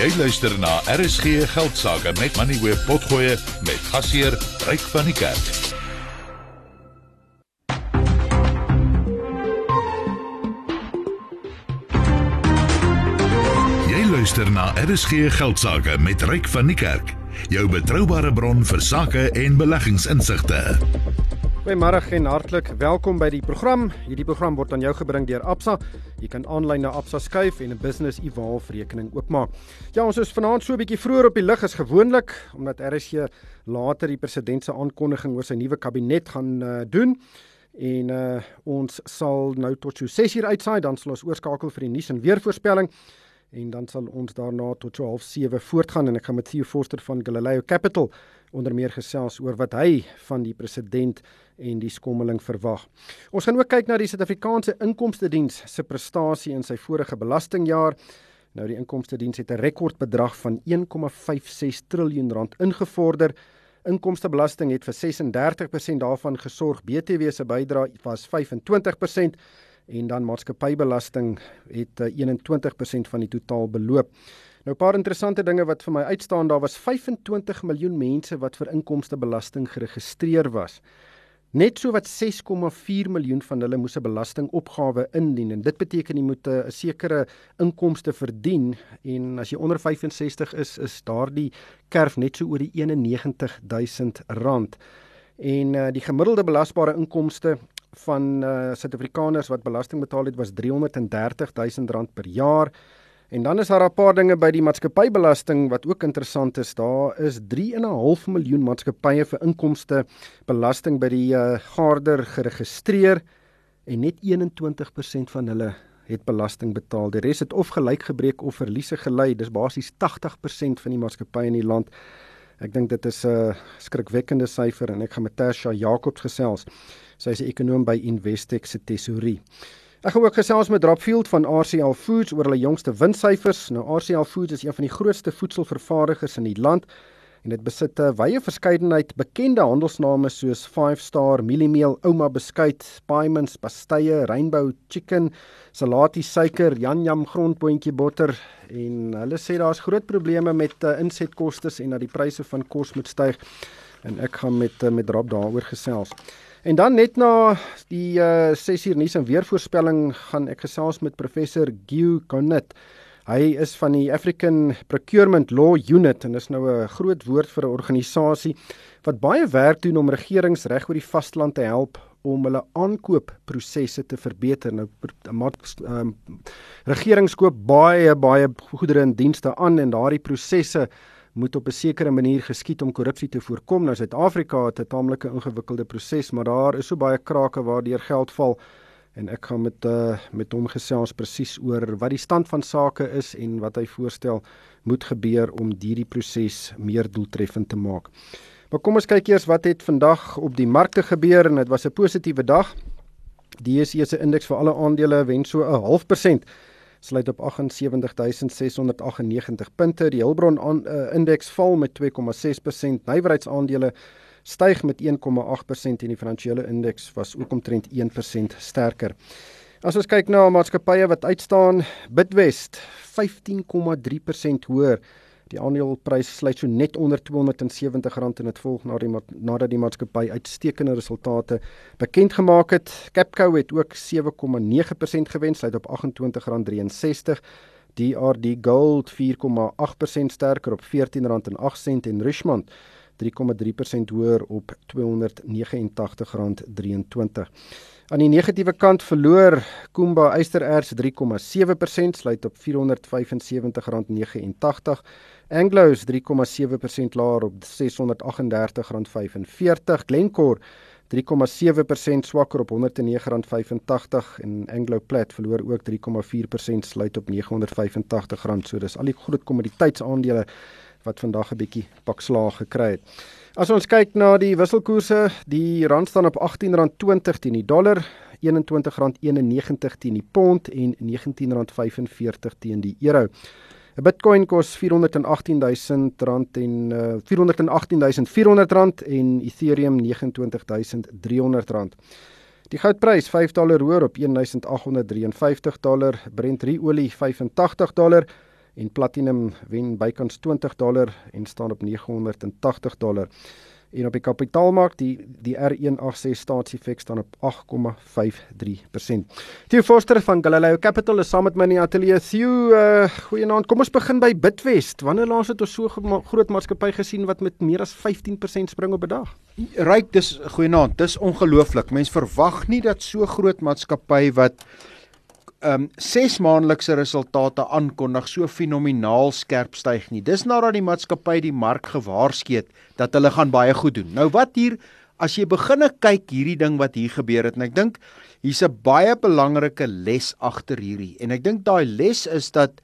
Jy luister na RSG Geldsaake met Money Web Potgoe met gasheer Ryk van die Kerk. Jy luister na RSG Geldsaake met Ryk van die Kerk, jou betroubare bron vir sake en beleggingsinsigte. Goeiemôre en hartlik welkom by die program. Hierdie program word aan jou gebring deur Absa. Jy kan aanlyn na Absa skuif en 'n Business Evolve rekening oopmaak. Ja, ons is vanaand so 'n bietjie vroeër op die lig as gewoonlik omdat RSG later die president se aankondiging oor sy nuwe kabinet gaan uh, doen. En uh, ons sal nou tot so 6uur uitsaai, dan sal ons oorskakel vir die nuus en weervoorspelling en dan sal ons daarna tot so 07:30 voortgaan en ek gaan met Theo Forster van Galileo Capital onder meer gesels oor wat hy van die president en die skommeling verwag. Ons gaan ook kyk na die Suid-Afrikaanse Inkomste Diens se prestasie in sy vorige belastingjaar. Nou die Inkomste Diens het 'n rekordbedrag van 1,56 trilljoen rand ingevorder. Inkomstebelasting het vir 36% daarvan gesorg. BTW se bydrae was 25% en dan maatskappybelasting het 21% van die totaal beloop. Nou 'n paar interessante dinge wat vir my uitstaan, daar was 25 miljoen mense wat vir inkomstebelasting geregistreer was. Net so wat 6,4 miljoen van hulle moes 'n belastingopgawe indien en dit beteken jy moet 'n sekere inkomste verdien en as jy onder 65 is, is daardie kerf net so oor die 91000 rand. En uh, die gemiddelde belasbare inkomste van uh, Suid-Afrikaners wat belasting betaal het was 330000 rand per jaar. En dan is daar 'n paar dinge by die maatskappybelasting wat ook interessant is. Daar is 3.5 miljoen maatskappye vir inkomste belasting by die uh, Gaarder geregistreer en net 21% van hulle het belasting betaal. Die res het of gelyk gebreek of verliese gely. Dis basies 80% van die maatskappye in die land. Ek dink dit is 'n uh, skrikwekkende syfer en ek gaan met Tasha Jacobs gesels. Sy is 'n ekonoom by Investec se tesorie. Ek gaan ook gesels met Dropfield van RCL Foods oor hulle jongste winssyfers. Nou RCL Foods is een van die grootste voedselvervaardigers in die land en dit besit 'n wye verskeidenheid bekende handelsname soos 5 Star, Mieliemeel, Ouma Beskuit, Paimans, Pastye, Rainbow Chicken, Salati Suiker, Jan Jam grondboontjie botter en hulle sê daar's groot probleme met uh, insetkoste en dat die pryse van kos moet styg en ek gaan met uh, met Drop daaroor gesels. En dan net na die uh 6 uur nuus en weervoorspelling gaan ek gesels met professor Guy Gonnet. Hy is van die African Procurement Law Unit en is nou 'n groot woord vir 'n organisasie wat baie werk doen om regerings reg oor die vasteland te help om hulle aankoopprosesse te verbeter. Nou um, regerings koop baie baie goedere en dienste aan en daardie prosesse moet op 'n sekere manier geskied om korrupsie te voorkom. Nou Suid-Afrika het 'n taamlike ingewikkelde proses, maar daar is so baie krake waardeur geld val en ek gaan met uh, met hom gesels presies oor wat die stand van sake is en wat hy voorstel moet gebeur om hierdie proses meer doeltreffend te maak. Maar kom ons kyk eers wat het vandag op die markte gebeur en dit was 'n positiewe dag. Die DSE se indeks vir alle aandele wen so 'n half persent sluit op 78698 punte. Die Hulbron aan, uh, indeks val met 2,6%. Nywerheidsaandele styg met 1,8% en die finansiële indeks was ook omtrent 1% sterker. As ons kyk na maatskappye wat uitstaan, Bidwest 15,3% hoër Die aandeleprys sluit so net onder R270 en dit volg na die nadat die maatskappy uitstekende resultate bekend gemaak het. Capco het ook 7,9% gewen, sluit op R28.63. DRD Gold 4,8% sterker op R14.08 en Richmond 3,3% hoër op R289.23. Aan die negatiewe kant verloor Kumba Eystererts 3,7% sluit op R475.89. Anglo's 3,7% laer op R638.45. Glencore 3,7% swakker op R109.85 en Anglo Plat verloor ook 3,4% sluit op R985. So dis al die groot kommoditeitsaandele wat vandag 'n bietjie pak slaag gekry het. As ons kyk na die wisselkoerse, die rand staan op R18.20 teen die dollar, R21.91 teen die pond en R19.45 teen die euro. 'n Bitcoin kos R418.000 en uh, R418.400 en Ethereum R29300. Die goudprys 5 dollar hoër op 1853 dollar, Brent olie 85 dollar en platinum wen bykans 20 dollar en staan op 980 dollar. En op die kapitaalmark die die R186 staatsefek staan op 8,53%. Theo Forster van Galileo Capital is saam met my in die ateljee. Theo, uh, goeienaand. Kom ons begin by Bitwest. Wanneer laas het ons so groot maatskappy gesien wat met meer as 15% spring op 'n dag? Ryk, dis goeienaand. Dis ongelooflik. Mense verwag nie dat so groot maatskappy wat um ses maandelikse resultate aankondig so fenomenaal skerp styg nie. Dis nadat die maatskappy die mark gewaarsku het dat hulle gaan baie goed doen. Nou wat hier as jy beginne kyk hierdie ding wat hier gebeur het en ek dink hier's 'n baie belangrike les agter hierdie. En ek dink daai les is dat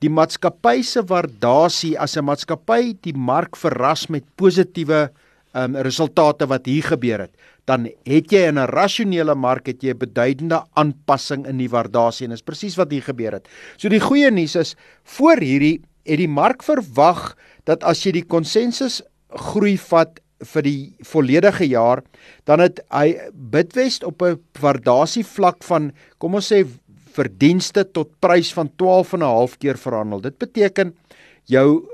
die maatskappy se waardasie as 'n maatskappy die mark verras met positiewe um resultate wat hier gebeur het dan het jy in 'n rasionele mark het jy 'n beduidende aanpassing in die waardasie en dis presies wat hier gebeur het. So die goeie nuus is voor hierdie het die mark verwag dat as jy die konsensus groei vat vir die volledige jaar dan het hy Bitwest op 'n waardasie vlak van kom ons sê verdienste tot prys van 12 en 'n half keer verhandel. Dit beteken jou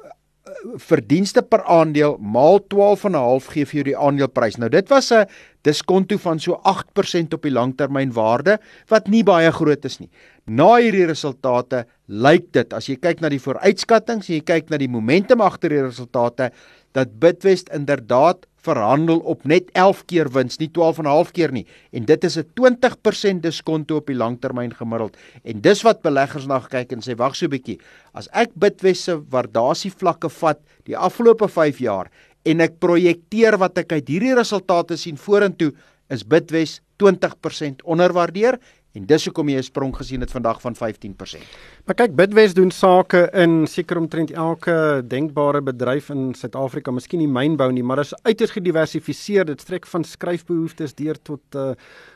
verdienste per aandeel maal 12 en 'n half gee vir jou die aandeleprys. Nou dit was 'n diskonto van so 8% op die langtermynwaarde wat nie baie groot is nie. Na hierdie resultate lyk dit as jy kyk na die vooruitskattinge, jy kyk na die momentum agter die resultate dat Bitwest inderdaad verhandel op net 11 keer wins, nie 12 en 'n half keer nie. En dit is 'n 20% diskonto op die langtermyn gemiddeld. En dis wat beleggers na kyk en sê wag so 'n bietjie. As ek Bitwest se waardasie vlakke vat die afgelope 5 jaar en ek projekteer wat ek uit hierdie resultate sien vorentoe, is Bitwest 20% onderwaardeer En dis hoekom jy 'n sprong gesien het vandag van 15%. Maar kyk, Bidwest doen sake in seker omtrent elke denkbare bedryf in Suid-Afrika, miskien nie mynbou nie, maar dit is uiters gediversifiseer. Dit strek van skryfbehoeftes deur tot uh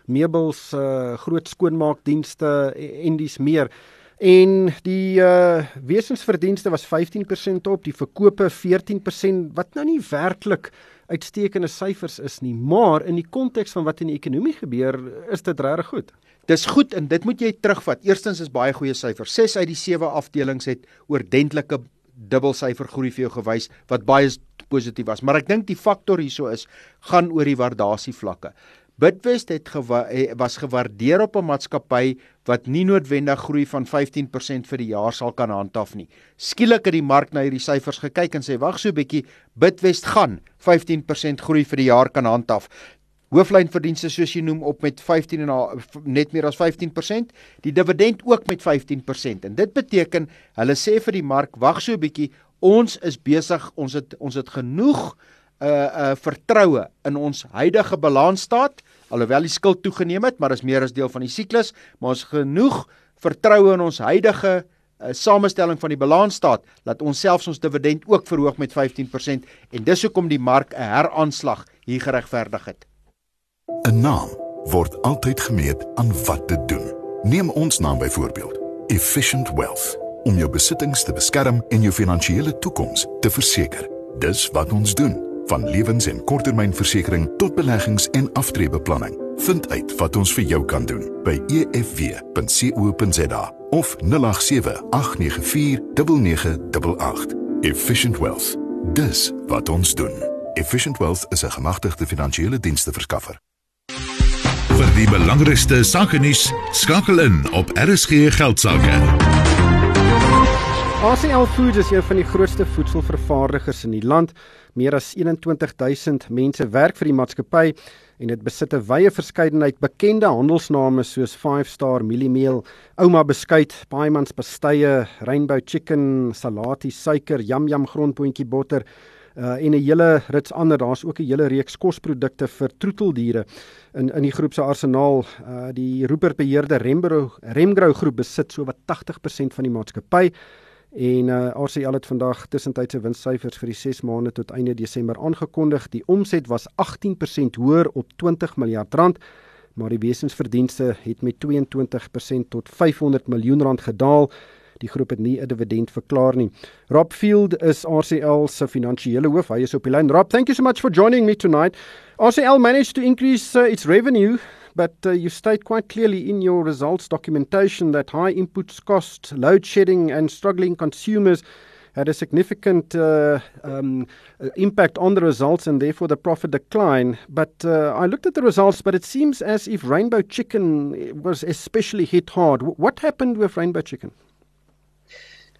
meubels, uh groot skoonmaakdienste en dis meer. En die uh wesensverdienste was 15% op, die verkope 14% wat nou nie werklik uitstekende syfers is nie, maar in die konteks van wat in die ekonomie gebeur, is dit regtig goed. Dis goed en dit moet jy terugvat. Eerstens is baie goeie syfers. 6 uit die 7 afdelings het oordentlike dubbelsyfer groei vir jou gewys wat baie positief was. Maar ek dink die faktor hierso is gaan oor die waardasie Bitwest het gewa was gewaardeer op 'n maatskappy wat nie noodwendig groei van 15% vir die jaar sal kan handhaaf nie. Skielik het die mark na hierdie syfers gekyk en sê wag so 'n bietjie, Bitwest gaan 15% groei vir die jaar kan handhaaf hooflynverdienste soos jy noem op met 15 en net meer as 15%, die dividend ook met 15%. En dit beteken hulle sê vir die mark, wag so 'n bietjie, ons is besig, ons het ons het genoeg uh uh vertroue in ons huidige balansstaat, alhoewel die skuld toegeneem het, maar is meer as deel van die siklus, maar ons genoeg vertroue in ons huidige uh, samestelling van die balansstaat dat ons selfs ons dividend ook verhoog met 15% en dis hoekom die mark 'n heraanslag hier geregverdig het. 'n Naam word altyd gemeet aan wat dit doen. Neem ons naam byvoorbeeld, Efficient Wealth, om jou besittings te beskerm en jou finansiële toekoms te verseker. Dis wat ons doen, van lewens- en korttermynversekering tot beleggings en aftreebeplanning. Vind uit wat ons vir jou kan doen by efw.co.za of 0878949988. Efficient Wealth. Dis wat ons doen. Efficient Wealth is 'n gemagtigde finansiële dienste verskaffer. Vir die belangrikste sake nuus, skakel in op RSG Geldsaake. ACL Foods is een van die grootste voedselvervaardigers in die land. Meer as 21000 mense werk vir die maatskappy en dit besit 'n wye verskeidenheid bekende handelsname soos Five Star Mieliemeel, Ouma Beskuit, Paimans Pastye, Rainbow Chicken, Salati Suiker, Yum Yum Grondboontjie Botter uh, en 'n hele rits ander. Daar's ook 'n hele reeks kosprodukte vir troeteldiere in in die groep se arsenaal. Uh, die Rupert beheerde Remgrow Remgrow groep besit so wat 80% van die maatskappy. En uh, RCL het vandag tussentydse winssyfers vir die 6 maande tot einde Desember aangekondig. Die omset was 18% hoër op 20 miljard rand, maar die wesensverdienste het met 22% tot 500 miljoen rand gedaal. Die groep het nie 'n dividend verklaar nie. Rob Field is RCL se finansiële hoof. Hy is op die lyn. Rob, thank you so much for joining me tonight. RCL managed to increase uh, its revenue but uh, you state quite clearly in your results documentation that high inputs cost, load shedding, and struggling consumers had a significant uh, um, uh, impact on the results and therefore the profit decline. But uh, I looked at the results, but it seems as if Rainbow Chicken was especially hit hard. What happened with Rainbow Chicken?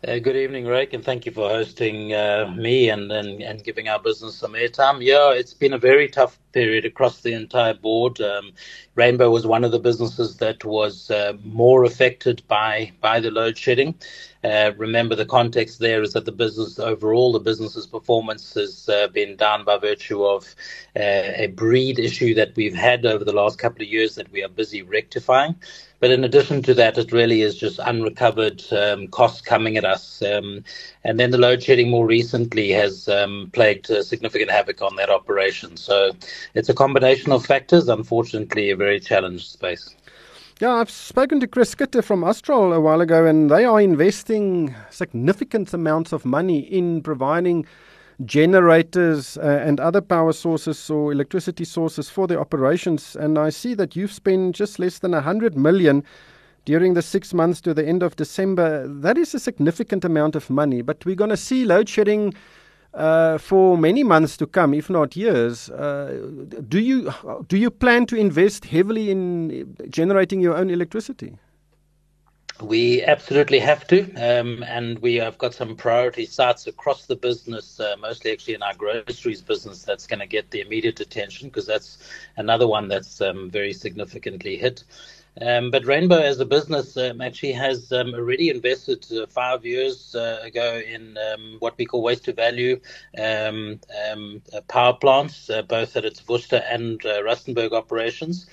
Uh, good evening, Rick, and thank you for hosting uh, me and, and, and giving our business some airtime. Yeah, it's been a very tough period across the entire board. Um, Rainbow was one of the businesses that was uh, more affected by by the load shedding. Uh, remember, the context there is that the business overall, the business's performance has uh, been down by virtue of uh, a breed issue that we've had over the last couple of years that we are busy rectifying. But in addition to that, it really is just unrecovered um, costs coming at us. Um, and then the load shedding more recently has um, plagued significant havoc on that operation. So it's a combination of factors, unfortunately, a very challenged space. Yeah, I've spoken to Chris Kitter from Astral a while ago, and they are investing significant amounts of money in providing generators uh, and other power sources or electricity sources for the operations. And I see that you've spent just less than 100 million during the six months to the end of December. That is a significant amount of money, but we're going to see load shedding. Uh, for many months to come, if not years, uh, do you do you plan to invest heavily in generating your own electricity? We absolutely have to, um, and we have got some priority sites across the business, uh, mostly actually in our groceries business, that's going to get the immediate attention because that's another one that's um, very significantly hit. Um, but Rainbow, as a business, um, actually has um, already invested uh, five years uh, ago in um, what we call waste to value um, um, uh, power plants, uh, both at its Worcester and uh, Rustenburg operations.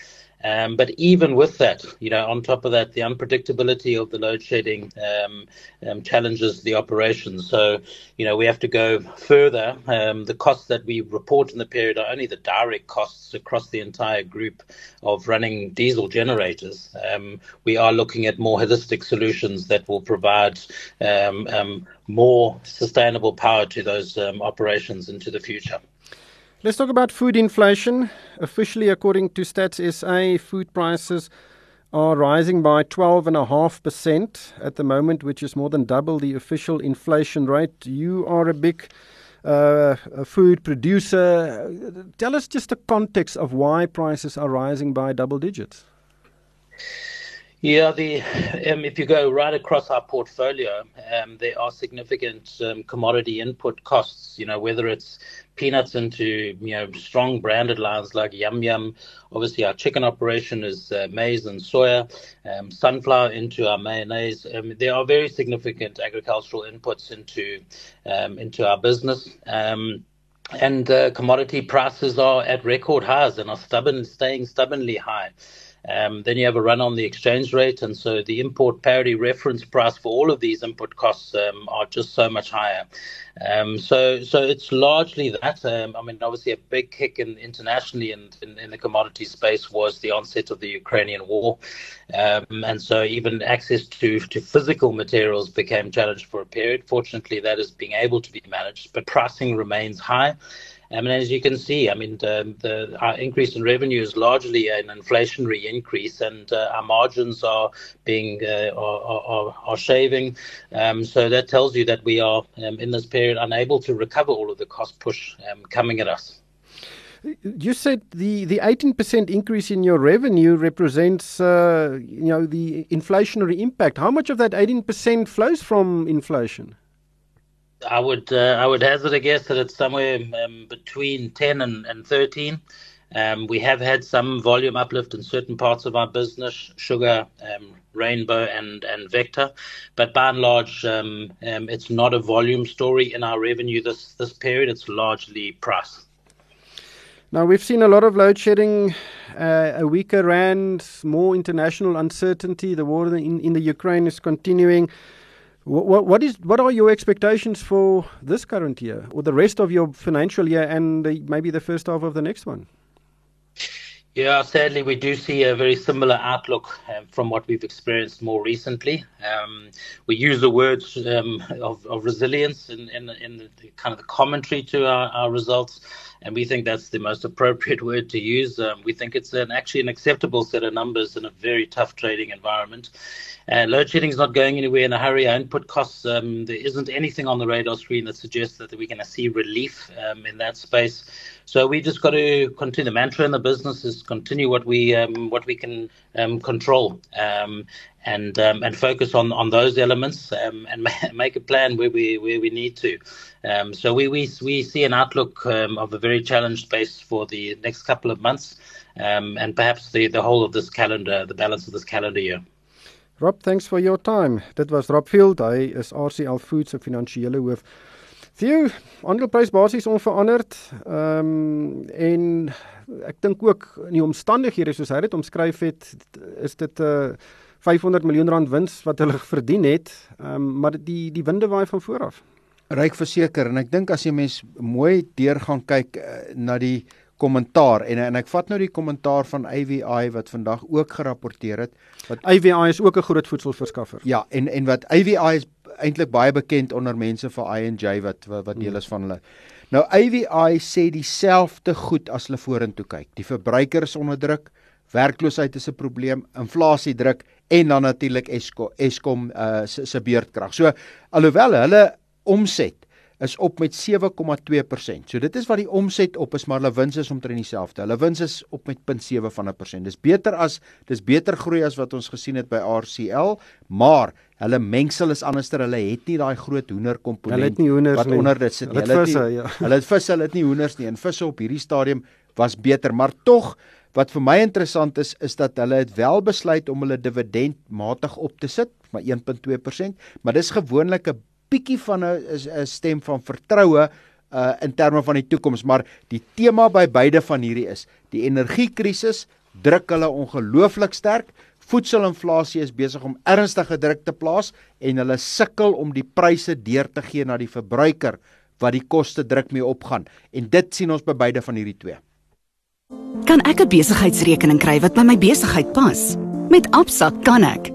Um, but even with that, you know, on top of that, the unpredictability of the load shedding um, um, challenges the operation. So, you know, we have to go further. Um, the costs that we report in the period are only the direct costs across the entire group of running diesel generators. Um, we are looking at more holistic solutions that will provide um, more sustainable power to those operations into the future. Let's talk about food inflation. Officially, according to Stats SA, food prices are rising by 12.5% at the moment, which is more than double the official inflation rate. You are a big uh, a food producer. Tell us just the context of why prices are rising by double digits. Yeah, the um, if you go right across our portfolio, um, there are significant um, commodity input costs. You know, whether it's peanuts into you know strong branded lines like Yum Yum. Obviously, our chicken operation is uh, maize and soya. Um, sunflower into our mayonnaise. Um, there are very significant agricultural inputs into um, into our business. And uh, commodity prices are at record highs and are stubborn, staying stubbornly high. Um, then you have a run on the exchange rate, and so the import parity reference price for all of these input costs um, are just so much higher. Um, so, so it's largely that. Um, I mean, obviously, a big kick in, internationally in, in, in, the commodity space was the onset of the Ukrainian war, um, and so even access to to physical materials became challenged for a period. Fortunately, that is being able to be managed, but pricing remains high. I mean, as you can see, I mean, the, the our increase in revenue is largely an inflationary increase, and uh, our margins are being uh, are, are, are, shaving. Um, so that tells you that we are um, in this period unable to recover all of the cost push um, coming at us. You said the the eighteen percent increase in your revenue represents uh, you know the inflationary impact. How much of that eighteen percent flows from inflation? I would uh, I would hazard a guess that it's somewhere um, between ten and, and thirteen. Um, we have had some volume uplift in certain parts of our business, sugar, um, rainbow, and and vector, but by and large, um, um, it's not a volume story in our revenue this this period. It's largely price. Now we've seen a lot of load shedding, uh, a weaker rand, more international uncertainty. The war in, in the Ukraine is continuing. What, what is what are your expectations for this current year or the rest of your financial year and the, maybe the first half of the next one? Yeah, sadly, we do see a very similar outlook um, from what we've experienced more recently. Um, we use the words um, of, of, resilience in, in, in the, kind of the commentary to our, our, results, and we think that's the most appropriate word to use. Um, we think it's an, actually an acceptable set of numbers in a very tough trading environment. Uh, load shedding is not going anywhere in a hurry. Our input costs, um, there isn't anything on the radar screen that suggests that we're going to see relief um, in that space. So we just got to continue. The mantra in the business is continue what we um, what we can um, control, um, and um, and focus on, on those elements, um, and make a plan where we where we need to. Um, so we, we we see an outlook of a very challenged space for the next couple of months, and perhaps the the whole of this calendar, the balance of this calendar year. Rob, thanks for your time. Dit was Rob Field, hy is RCL Foods se finansiële hoof. Theo, aandeleprys basies onveranderd. Ehm um, en ek dink ook in die omstandighede soos hy dit omskryf het, is dit 'n uh, 500 miljoen rand wins wat hulle verdien het. Ehm um, maar die die winde waai van voor af. Ryk verseker en ek dink as jy mens mooi deur gaan kyk uh, na die kommentaar en en ek vat nou die kommentaar van AVI wat vandag ook gerapporteer het wat AVI is ook 'n groot voedselverskaffer. Ja, en en wat AVI is eintlik baie bekend onder mense vir I&J wat wat, wat deel is van hulle. Nou AVI sê dieselfde goed as hulle vorentoe kyk. Die verbruiker is onder druk, werkloosheid is 'n probleem, inflasie druk en dan natuurlik Eskom Eskom uh, se se beurtkrag. So alhoewel hulle omset is op met 7,2%. So dit is wat die omset op is, maar hulle wins is omtrent dieselfde. Hulle wins is op met 0.7 van 'n persent. Dis beter as dis beter groei as wat ons gesien het by RCL, maar hulle mengsel is anderster. Hulle het nie daai groot hoender komponent hulle wat nie. onder dit sit nie. Hulle het visse, nie, ja. Hulle het visse, hulle het nie hoenders nie. En visse op hierdie stadium was beter, maar tog Wat vir my interessant is is dat hulle het wel besluit om hulle dividend matig op te sit, maar 1.2%, maar dis gewoonlik 'n bietjie van 'n 'n stem van vertroue uh in terme van die toekoms, maar die tema by beide van hierdie is die energiekrisis druk hulle ongelooflik sterk. Voedselinflasie is besig om ernstige druk te plaas en hulle sukkel om die pryse deur te gee na die verbruiker wat die koste druk mee opgaan. En dit sien ons by beide van hierdie twee. Kan ek 'n besigheidsrekening kry wat by my besigheid pas? Met Absa kan ek.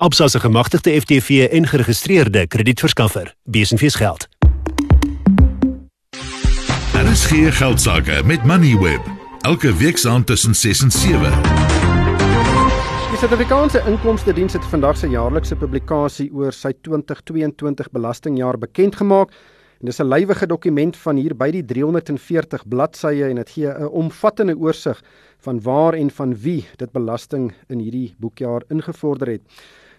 Absa se gemagtigde FTV en geregistreerde kredietverskaffer. Besenfees geld. Daar is geen geld sake met Moneyweb. Elke week saam tussen 6 en 7. Die Suid-Afrikaanse Inkomste Diens het vandag sy jaarlikse publikasie oor sy 2022 belastingjaar bekend gemaak. En dis 'n lywige dokument van hier by die 340 bladsye en dit gee 'n omvattende oorsig van waar en van wie dit belasting in hierdie boekjaar ingevorder het.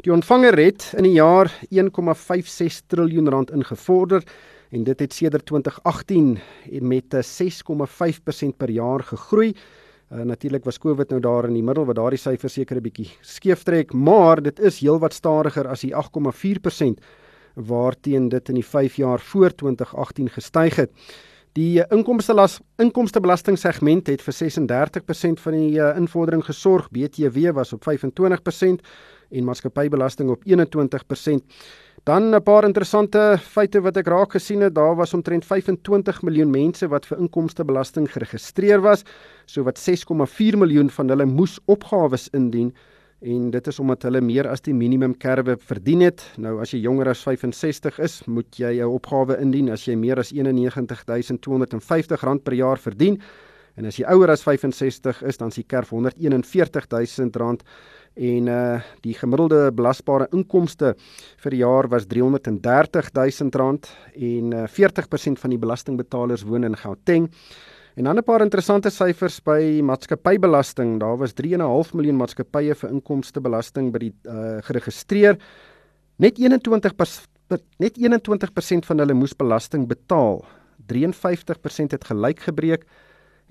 Die ontvanger het in die jaar 1,56 triljoen rand ingevorder en dit het sedert 2018 met 'n 6,5% per jaar gegroei. Uh, Natuurlik was Covid nou daar in die middel wat daardie syfer seker 'n bietjie skeef trek, maar dit is heelwat stadiger as die 8,4% waarteen dit in die 5 jaar voor 2018 gestyg het. Die inkomstelas inkomstebelasting segment het vir 36% van die uh, invordering gesorg. BTW was op 25% en maatskappybelasting op 21%. Dan 'n paar interessante feite wat ek raak gesien het. Daar was omtrent 25 miljoen mense wat vir inkomstebelasting geregistreer was, so wat 6,4 miljoen van hulle moes opgawes indien en dit is omdat hulle meer as die minimum kerwe verdien het. Nou as jy jonger as 65 is, moet jy jou opgawe indien as jy meer as 91250 rand per jaar verdien. En as jy ouer as 65 is, dan is die kerf 141000 rand en uh die gemiddelde belasbare inkomste vir die jaar was 330 000 rand en uh, 40% van die belastingbetalers woon in Gauteng. En dan 'n paar interessante syfers by maatskappybelasting. Daar was 3.5 miljoen maatskappye vir inkomstebelasting by die uh geregistreer. Net 21 net 21% van hulle moes belasting betaal. 53% het gelyk gebreek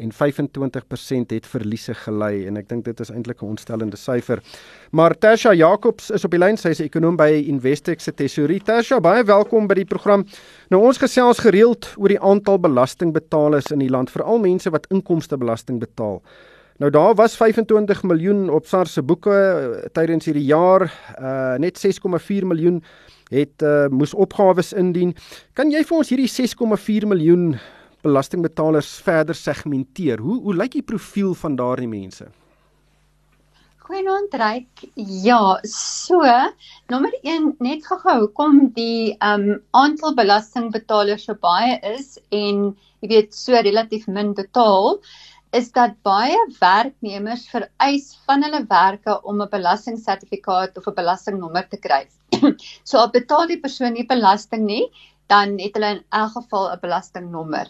en 25% het verliese gely en ek dink dit is eintlik 'n ontstellende syfer. Maar Tasha Jacobs is op die lyn, sy is 'n ekonom by Investec se tesourie. Tasha, baie welkom by die program. Nou ons gesels gereeld oor die aantal belastingbetalers in die land, veral mense wat inkomstebelasting betaal. Nou daar was 25 miljoen op SARS se boeke uh, tydens hierdie jaar, uh, net 6,4 miljoen het uh, moes opgawes indien. Kan jy vir ons hierdie 6,4 miljoen belastingbetalers verder segmenteer? Hoe hoe lyk die profiel van daardie mense? Goeienaand Ryk. Ja, so, nommer 1 net gou-gou hoekom die um aantal belastingbetalers so baie is en jy weet so relatief min betaal is dat baie werknemers vereis van hulle werke om 'n belastingsertifikaat of 'n belastingnommer te kry. so al betaal die persoon nie belasting nie, dan het hulle in elk geval 'n belastingnommer.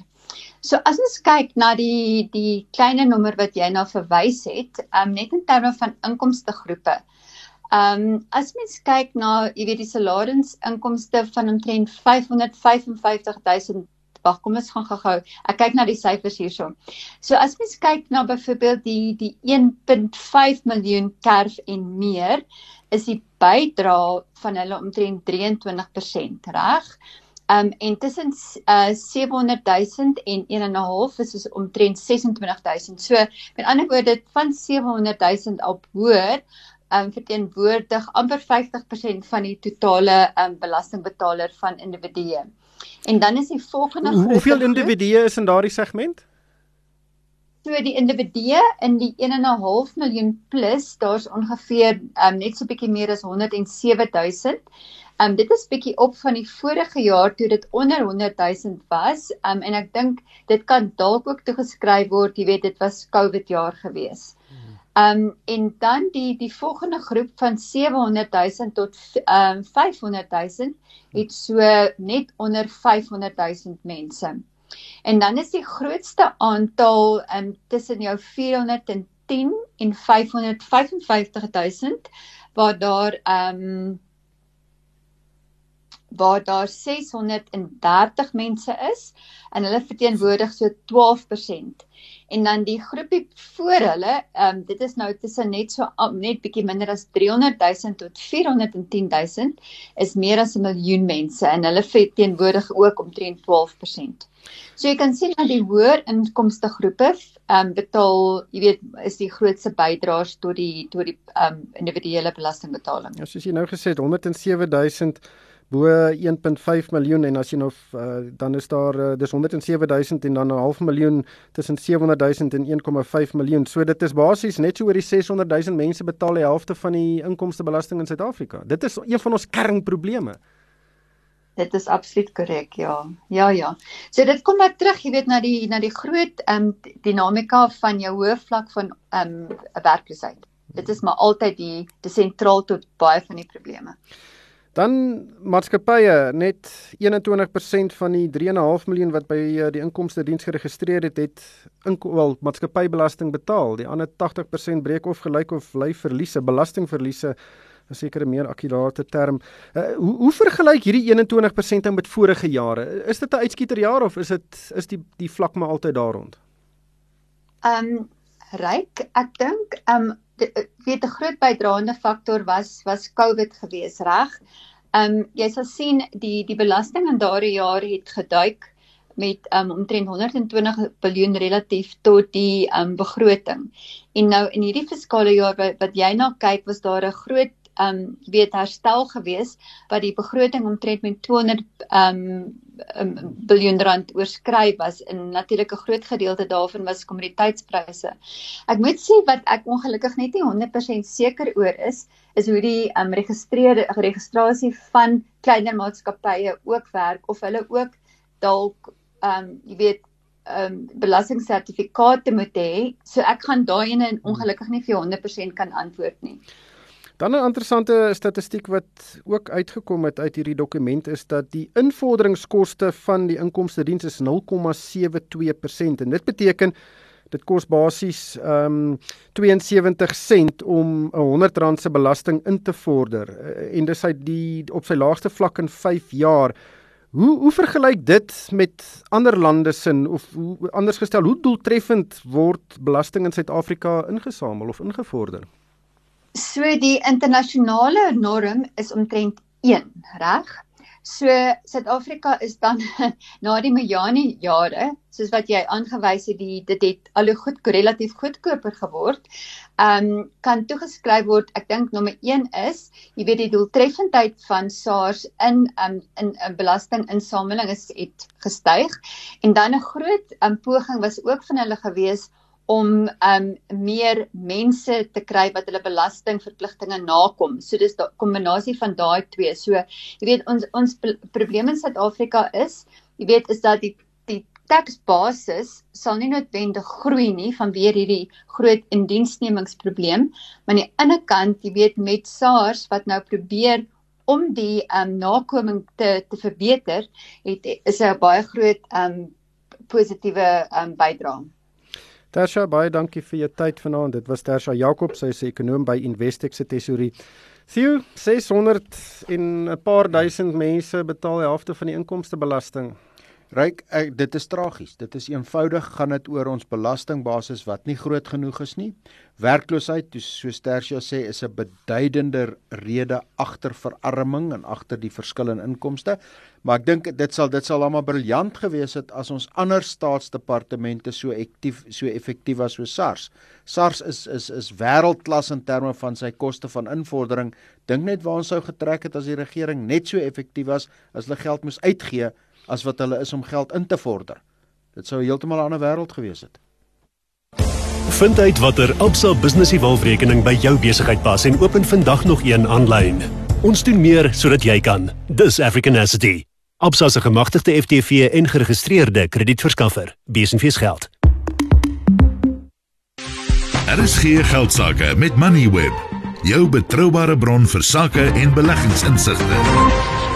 So as ons kyk na die die kleiner nommer wat jy nou verwys het, um, net in terme van inkomste groepe. Ehm um, as mens kyk na, jy weet die salarisinkomste van omtrent 555 000 Wag, kom ons gaan gou-gou. Ek kyk na die syfers hierso. So as mens kyk na byvoorbeeld die die 1.5 miljoen kerf en meer, is die bydrae van hulle omtrent 23%, reg? Um en tussen uh 700 000 en 1.5 is dit omtrent 26 000. So met ander woorde van 700 000 op hoër um verteenwoordig amper 50% van die totale um belastingbetaler van individue. En dan is die volgende groep Hoeveel individue is in daardie segment? So die individue in die 1.5 miljoen plus, daar's ongeveer um, net so bietjie meer as 107 000. Um dit is bietjie op van die vorige jaar toe dit onder 100 000 was. Um en ek dink dit kan dalk ook toegeskryf word, jy weet dit was Covid jaar gewees. Um en dan die die volgende groep van 700 000 tot um 500 000 het so net onder 500 000 mense. En dan is die grootste aantal um, tussen jou 410 en 555000 waar daar um, waar daar 630 mense is en hulle verteenwoordig so 12% en dan die groepie voor hulle, ehm um, dit is nou tussen net so net bietjie minder as 300 000 tot 410 000 is meer as 'n miljoen mense en hulle verteenwoordig ook omtrent 12%. So jy kan sien dat die hoër inkomste groepe ehm um, betaal, jy weet, is die grootste bydraers tot die tot die ehm um, individuele belastingbetaling. Ja, soos jy nou gesê het, 107 000 bo 1.5 miljoen en as jy nou uh, dan is daar uh, dis 107000 en dan 'n half miljoen tussen 700000 en 1.5 miljoen. So dit is basies net so oor die 600000 mense betaal die helfte van die inkomstebelasting in Suid-Afrika. Dit is een van ons kernprobleme. Dit is absoluut korrek, ja. Ja, ja. So dit kom maar terug, jy weet, na die na die groot ehm um, dinamika van jou hoë vlak van ehm um, werkloosheid. Dit is maar altyd die die sentraal tot baie van die probleme. Dan maatskappye net 21% van die 3.5 miljoen wat by uh, die inkomste diens geregistreer het, het wel maatskappybelasting betaal. Die ander 80% breek of gelyk of bly verliese, belastingverliese, 'n sekere meer akkurate term. Uh, hoe hoe vergelyk hierdie 21% met vorige jare? Is dit 'n uitskieterjaar of is dit is die die vlak maar altyd daar rond? Ehm um, ryk, ek dink ehm um, Eh, weet 'n groot bydraende faktor was was COVID gewees, reg? Ehm um, jy sal sien die die belasting in daardie jaar het geduik met um, omtrent 120 miljard relatief tot die um, begroting. En nou in hierdie fiskale jaar wat, wat jy na kyk, was daar 'n groot um weet herstel gewees wat die begroting omtrent met 200 um um, biljoen rand oorskry was en natuurlik 'n groot gedeelte daarvan was kommoditeitspryse. Ek moet sê wat ek ongelukkig net nie 100% seker oor is, is hoe die um registreer registrasie van kleiner maatskappye ook werk of hulle ook dalk um jy weet um belastingsertifikate moet hê. So ek gaan daai ene ongelukkig nie vir 100% kan antwoord nie. Dan 'n interessante statistiek wat ook uitgekom het uit hierdie dokument is dat die invorderingskoste van die inkomste diens is 0,72% en dit beteken dit kos basies ehm um, 72 sent om 'n 100 rand se belasting in te vorder eh, en dis uit die op sy laagste vlak in 5 jaar. Hoe hoe vergelyk dit met ander lande se of hoe anders gestel, hoe doeltreffend word belasting in Suid-Afrika ingesamel of ingevorder? So die internasionale norm is omtrent 1, reg? So Suid-Afrika is dan na die Mojani jare, soos wat jy aangewys het, die dit het al hoe goed relatief goedkoper geword. Ehm um, kan toegeskryf word, ek dink nommer 1 is, jy weet die doeltreffendheid van SARS in um, in 'n in, belastinginsameling is het gestyg en dan 'n groot um, poging was ook van hulle gewees om um meer mense te kry wat hulle belastingverpligtinge nakom. So dis 'n kombinasie van daai twee. So jy weet ons ons probleem in Suid-Afrika is, jy weet is dat die die taxbasis sal nie noodwendig groei nie vanweer hierdie groot indiensnemingsprobleem, maar aan die ander kant, jy weet met SARS wat nou probeer om die um nakoming te te verbeter, het is 'n baie groot um positiewe um bydrae. Tersha, baie dankie vir jou tyd vanaand. Dit was Tersha Jakob, sy is ekonom by Investec se tesorie. Theo, 600 en 'n paar duisend mense betaal die helfte van die inkomstebelasting. Ryk, ek, dit is tragies. Dit is eenvoudig gaan dit oor ons belastingbasis wat nie groot genoeg is nie. Werkloosheid, soos Tersia sê, is 'n beduidende rede agter verarming en agter die verskil in inkomste. Maar ek dink dit sal dit sal almal briljant gewees het as ons ander staatsdepartemente so aktief so effektief was so SARS. SARS is is is wêreldklas in terme van sy koste van invordering. Dink net waar ons sou getrek het as die regering net so effektief was as hulle geld moes uitgee as wat hulle is om geld in te vorder. Dit sou heeltemal 'n ander wêreld gewees het. Vind uit watter Absa Business Evolve-rekening by jou besigheid pas en open vandag nog een aanlyn. Ons doen meer sodat jy kan. Dis African Asset. Absa se gemagtigde FTV en geregistreerde kredietverskaffer. Besenfees geld. Daar is geen geldsaake met Moneyweb. Jou betroubare bron vir sakke en beleggingsinsigte.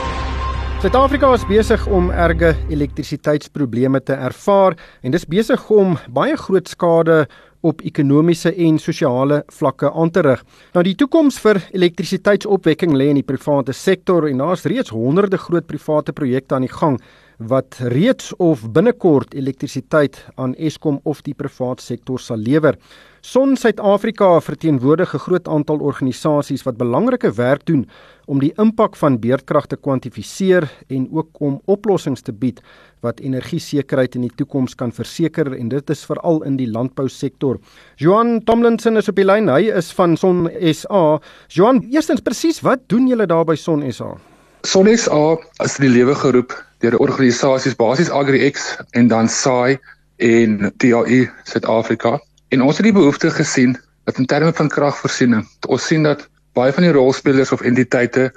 Suid-Afrika is besig om erge elektrisiteitsprobleme te ervaar en dis besig om baie groot skade op ekonomiese en sosiale vlakke aan te rig. Nou die toekoms vir elektrisiteitsopwekking lê in die private sektor en daar's reeds honderde groot private projekte aan die gang wat reeds of binnekort elektrisiteit aan Eskom of die private sektor sal lewer. Son Suid-Afrika verteenwoordig 'n groot aantal organisasies wat belangrike werk doen om die impak van beerdkrag te kwantifiseer en ook om oplossings te bied wat energiesekerheid in die toekoms kan verseker en dit is veral in die landbousektor. Johan Tomlinson is op die lyn. Hy is van Son SA. Johan, eerstens presies, wat doen julle daar by Son SA? Son SA is in die lewe geroep deur organisasies basies AgriX en dan SAI en TAI Suid-Afrika En ons het die behoefte gesien dat in terme van kragvoorsiening, ons sien dat baie van die rolspelers of entiteite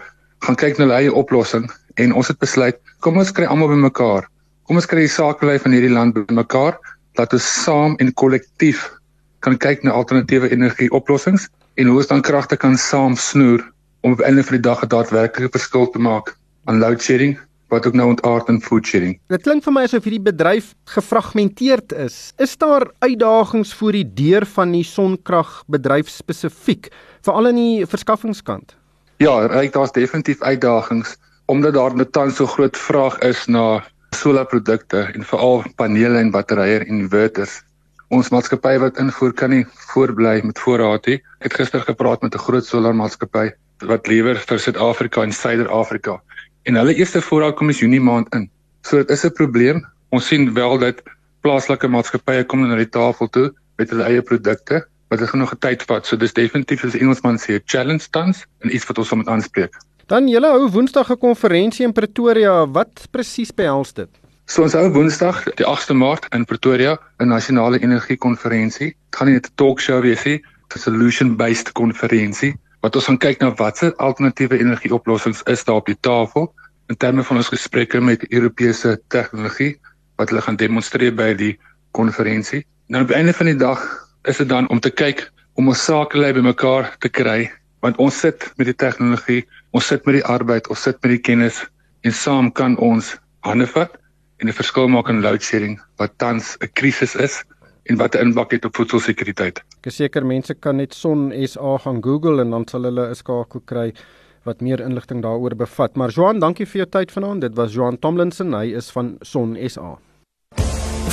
gaan kyk na hulle eie oplossing en ons het besluit, kom ons kry almal bymekaar. Kom ons kry die sakelei van hierdie land bymekaar dat ons saam en kollektief kan kyk na alternatiewe energieoplossings en hoe ons dan kragte kan saam snoer om op 'n einde van die dag 'n daadwerklike verskil te maak aan load shedding wat ook nou ontaard in food sharing. Dit klink vir my asof hierdie bedryf gefragmenteerd is. Is daar uitdagings voor die deur van die sonkragbedryf spesifiek, veral in die verskaffingskant? Ja, ryk daar's definitief uitdagings omdat daar net tans so groot vraag is na solarprodukte en veral panele en batterye en inverters. Ons maatskappy wat invoer kan nie voorbly met voorraad nie. Ek het gister gepraat met 'n groot solarmaatskappy wat lewer vir Suid-Afrika en Suider-Afrika en hulle eerste voorraad kom is Junie maand in. So dit is 'n probleem. Ons sien wel dat plaaslike maatskappye kom na die tafel toe met hulle eie produkte, maar dit gaan nog 'n tyd vat. So dis definitief as Engelsman sê 'n challenge tans en iets wat ons moet aanspreek. Dan julle hou Woensdag 'n konferensie in Pretoria. Wat presies behels dit? So ons hou Woensdag die 8de Maart in Pretoria 'n nasionale energiekonferensie. Dit gaan nie net 'n talkshow wees nie, 'n solution-based konferensie wat ons gaan kyk na watse alternatiewe energieoplossings is daar op die tafel in terme van ons gesprekke met Europese tegnologie wat hulle gaan demonstreer by die konferensie. Nou op die einde van die dag is dit dan om te kyk om ons sakelei bymekaar te kry want ons sit met die tegnologie, ons sit met die arbeid, ons sit met die kennis en saam kan ons hande vat en 'n verskil maak in load shedding wat tans 'n krisis is en wat 'n impak het op voedselsekuriteit. Ek is seker mense kan net Son SA gaan Google en dan sal hulle 'n skakel kry wat meer inligting daaroor bevat. Maar Johan, dankie vir jou tyd vanaand. Dit was Johan Tomlinson, hy is van Son SA.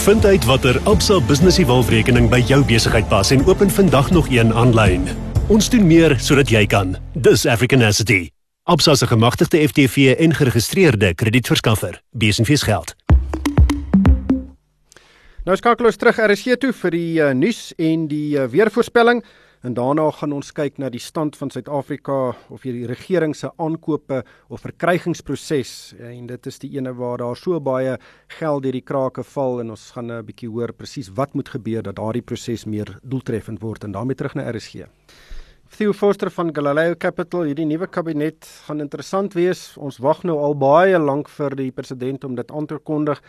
Vind uit watter Absa Business Evolve-rekening by jou besigheid pas en open vandag nog een aanlyn. Ons doen meer sodat jy kan. Dis African Asset. Absa se gemagtigde FTV en geregistreerde kredietverskaffer. Besenfees geld. Nou skakel ons terug RSG toe vir die uh, nuus en die uh, weervoorspelling en daarna gaan ons kyk na die stand van Suid-Afrika of hier die regering se aankope of verkrygingsproses en dit is die ene waar daar so baie geld deur die krake val en ons gaan 'n bietjie hoor presies wat moet gebeur dat daardie proses meer doeltreffend word en daarmee terug na RSG. Theo Forster van Galileo Capital, hierdie nuwe kabinet gaan interessant wees. Ons wag nou al baie lank vir die president om dit aan te kondig.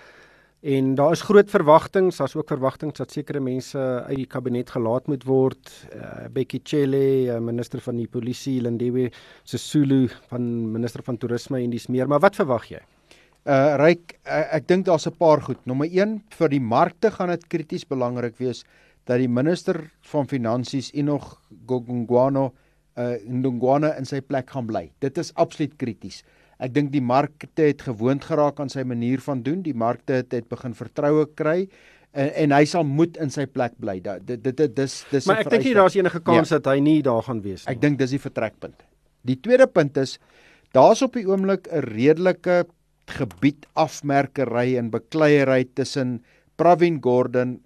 En daar is groot verwagtinge, daar's ook verwagtinge dat sekere mense uit die kabinet gelaat moet word. Uh, Bekkie Cele, uh, minister van die polisie, Lindiwe Sisulu van minister van toerisme en dis meer. Maar wat verwag jy? Uh Ryk, uh, ek dink daar's 'n paar goed. Nommer 1 vir die markte gaan dit krities belangrik wees dat die minister van finansies Enoch Gogongwano uh Ndungwana in sy plek gaan bly. Dit is absoluut krities. Ek dink die markte het gewoond geraak aan sy manier van doen. Die markte het, het begin vertroue kry en, en hy sal moet in sy plek bly. Dit dit dit dis dis Maar ek dink nie daar's enige kans ja. dat hy nie daar gaan wees nie. Ek dink dis die vertrekpunt. Die tweede punt is daar's op die oomblik 'n redelike gebied afmerkery en bekleierery tussen Pravin Gordhan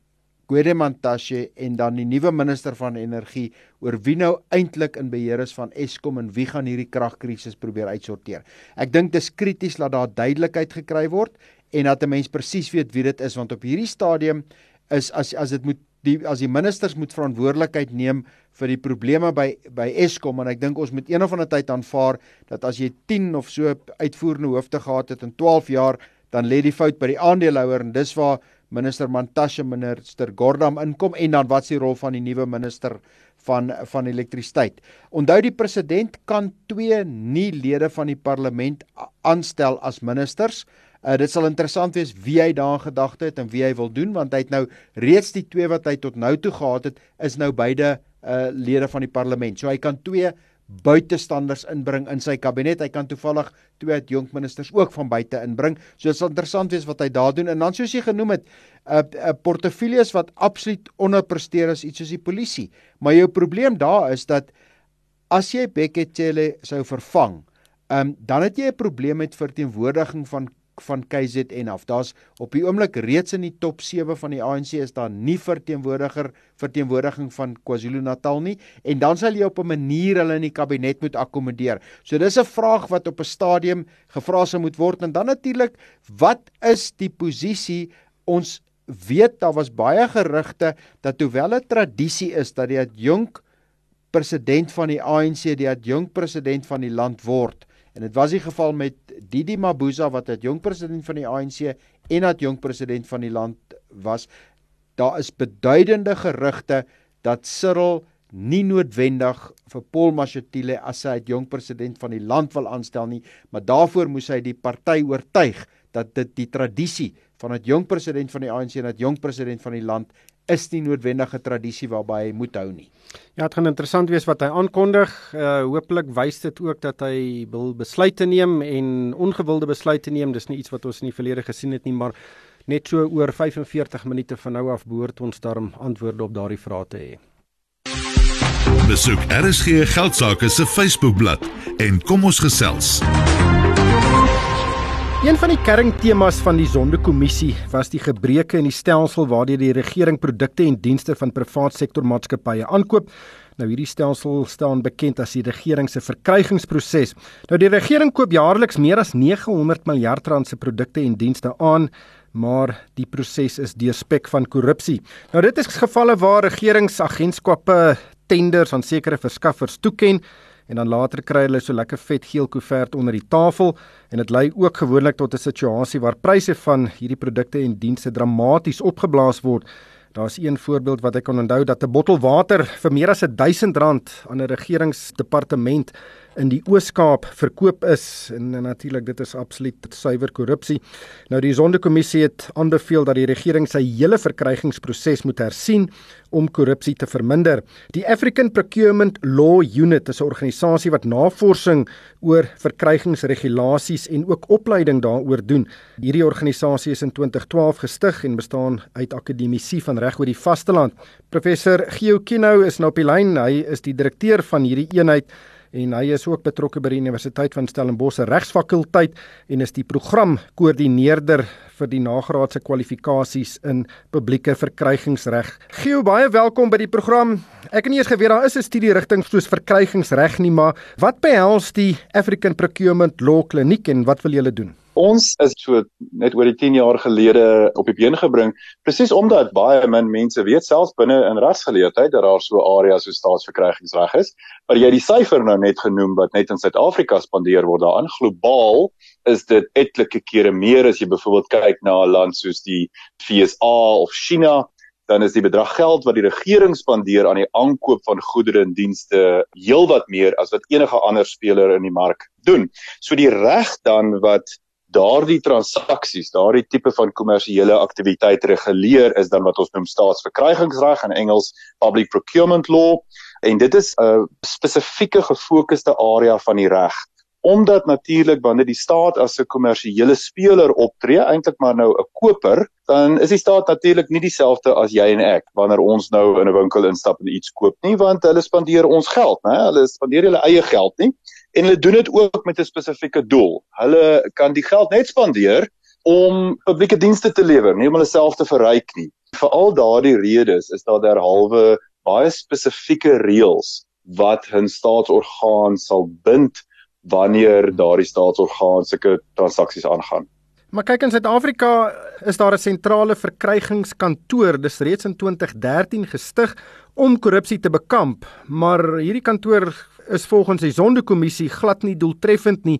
Gwede Mantashe en dan die nuwe minister van energie oor wie nou eintlik in beheer is van Eskom en wie gaan hierdie kragkrisis probeer uitsorteer. Ek dink dit is krities dat daar duidelikheid gekry word en dat 'n mens presies weet wie dit is want op hierdie stadium is as as dit moet die as die ministers moet verantwoordelikheid neem vir die probleme by by Eskom en ek dink ons moet een of ander tyd aanvaar dat as jy 10 of so uitvoerende hoofde gehad het in 12 jaar dan lê die fout by die aandeelhouer en dis waar minister Mantashe minister Gordam inkom en dan wat is die rol van die nuwe minister van van elektrisiteit. Onthou die president kan twee nie lede van die parlement aanstel as ministers. Uh, dit sal interessant wees wie hy daarin gedagte het en wie hy wil doen want hy het nou reeds die twee wat hy tot nou toe gehad het is nou beide uh, lede van die parlement. So hy kan twee buitestanders inbring in sy kabinet. Hy kan toevallig twee adjunkministers ook van buite inbring. So dit sal interessant wees wat hy daar doen. En dan soos jy genoem het, 'n uh, 'n uh, portefeuilles wat absoluut onderpresteer is iets soos die polisie. Maar jou probleem daar is dat as jy Beketjele sou vervang, um, dan het jy 'n probleem met verteenwoordiging van van KZN af. Daar's op die oomblik reeds in die top 7 van die ANC is daar nie verteenwoordiger verteenwoordiging van KwaZulu-Natal nie en dan sal jy op 'n manier hulle in die kabinet moet akkommodeer. So dis 'n vraag wat op 'n stadium gevra sou moet word en dan natuurlik wat is die posisie ons weet daar was baie gerugte dat hoewel 'n tradisie is dat die adjunk president van die ANC die adjunk president van die land word En dit was die geval met Didi Mabuza wat het jong president van die ANC en het jong president van die land was. Daar is beduidende gerugte dat Cyril nie noodwendig vir Paul Mashatile as hy het jong president van die land wil aanstel nie, maar daarvoor moes hy die party oortuig dat dit die tradisie van 'n jong president van die ANC en 'n jong president van die land is nie noodwendige tradisie waarby hy moet hou nie. Ja, dit gaan interessant wees wat hy aankondig. Uh hopelik wys dit ook dat hy wil besluite neem en ongewilde besluite neem. Dis nie iets wat ons in die verlede gesien het nie, maar net so oor 45 minute van nou af behoort ons daarom antwoorde op daardie vrae te hê. Besoek RSG Geldsaake se Facebookblad en kom ons gesels. Een van die kerntemas van die Sondekommissie was die gebreke in die stelsel waardeur die regering produkte en dienste van privaat sektor maatskappye aankoop. Nou hierdie stelsel staan bekend as die regering se verkrygingsproses. Nou die regering koop jaarliks meer as 900 miljard rand se produkte en dienste aan, maar die proses is deurspek van korrupsie. Nou dit is gevalle waar regeringsagentskappe tenders aan sekere verskaffers toeken en dan later kry hulle so lekker vet geel koevert onder die tafel en dit lei ook gewoonlik tot 'n situasie waar pryse van hierdie produkte en dienste dramaties opgeblaas word. Daar's een voorbeeld wat ek kan onthou dat 'n bottel water vir meer as R1000 aan 'n regeringsdepartement in die Oos-Kaap verkoop is en, en natuurlik dit is absoluut suiwer korrupsie. Nou die Sonderkommissie het aanbeveel dat die regering sy hele verkrygingsproses moet hersien om korrupsie te verminder. Die African Procurement Law Unit is 'n organisasie wat navorsing oor verkrygingsregulasies en ook opleiding daaroor doen. Hierdie organisasie is in 2012 gestig en bestaan uit akademici van reg oor die vasteland. Professor Geo Kinou is nou op die lyn. Hy is die direkteur van hierdie eenheid en hy is ook betrokke by die Universiteit van Stellenbosch regsfakulteit en is die programkoördineerder vir die nagraadse kwalifikasies in publieke verkrygingsreg. Geo, baie welkom by die program. Ek het nie eers geweet daar is 'n studie rigting soos verkrygingsreg nie, maar wat behels die African Procurement Law Kliniek en wat wil julle doen? Ons is so net oor die 10 jaar gelede op die been gebring presies omdat baie min mense weet selfs binne in rasgeleerdheid dat daar so areas so staatsverkrygingsreg is. Maar jy die syfer nou net genoem wat net in Suid-Afrika spandeer word daaraan globaal is dit etlike kere meer as jy byvoorbeeld kyk na 'n land soos die FSA of China dan is die bedrag geld wat die regering spandeer aan die aankoop van goedere en dienste heelwat meer as wat enige ander speler in die mark doen. So die reg dan wat daardie transaksies, daardie tipe van kommersiële aktiwiteit reguleer is dan wat ons noem staatsverkrygingsreg in Engels public procurement law. En dit is 'n spesifieke gefokusde area van die reg omdat natuurlik wanneer die staat as 'n kommersiële speler optree, eintlik maar nou 'n koper, dan is die staat natuurlik nie dieselfde as jy en ek wanneer ons nou in 'n winkel instap en iets koop nie, want hulle spandeer ons geld, né? Hulle spandeer hulle eie geld nie en hulle doen dit ook met 'n spesifieke doel. Hulle kan die geld net spandeer om publieke dienste te lewer, nie om hulle self te verryk nie. Vir al daardie redes is daar derhalwe baie spesifieke reëls wat 'n staatsorgaan sal bind wanneer daardie staatsorgaan sulke transaksies aangaan. Maar kyk in Suid-Afrika is daar 'n sentrale verkrygingskantoor, dis reeds in 2013 gestig om korrupsie te bekamp, maar hierdie kantoor is volgens die Sondekommissie glad nie doeltreffend nie.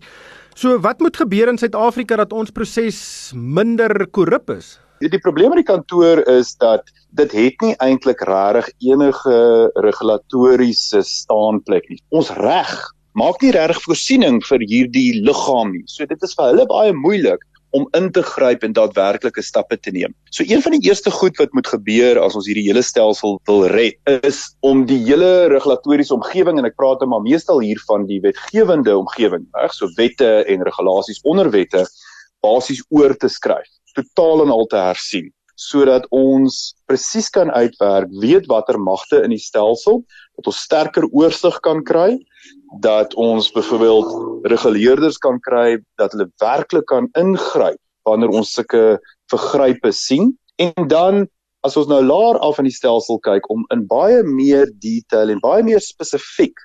So wat moet gebeur in Suid-Afrika dat ons proses minder korrup is? Die probleem met die kantoor is dat dit het nie eintlik regtig enige regulatoriese staanplek nie. Ons reg maak nie regtig voorsiening vir hierdie liggaam nie. So dit is vir hulle baie moeilik om in te gryp en daadwerklike stappe te neem. So een van die eerste goed wat moet gebeur as ons hierdie hele stelsel wil red, is om die hele regulatoriese omgewing en ek praat maar meestal hier van die wetgewende omgewing, reg, so wette en regulasies onder wette basies oor te skryf, totaal en al te hersien sodat ons presies kan uitwerk weet watter magte in die stelsel dat ons sterker oorsig kan kry dat ons byvoorbeeld reguleerders kan kry dat hulle werklik kan ingryp wanneer ons sulke vergrype sien. En dan as ons nou laer af in die stelsel kyk om in baie meer detail en baie meer spesifiek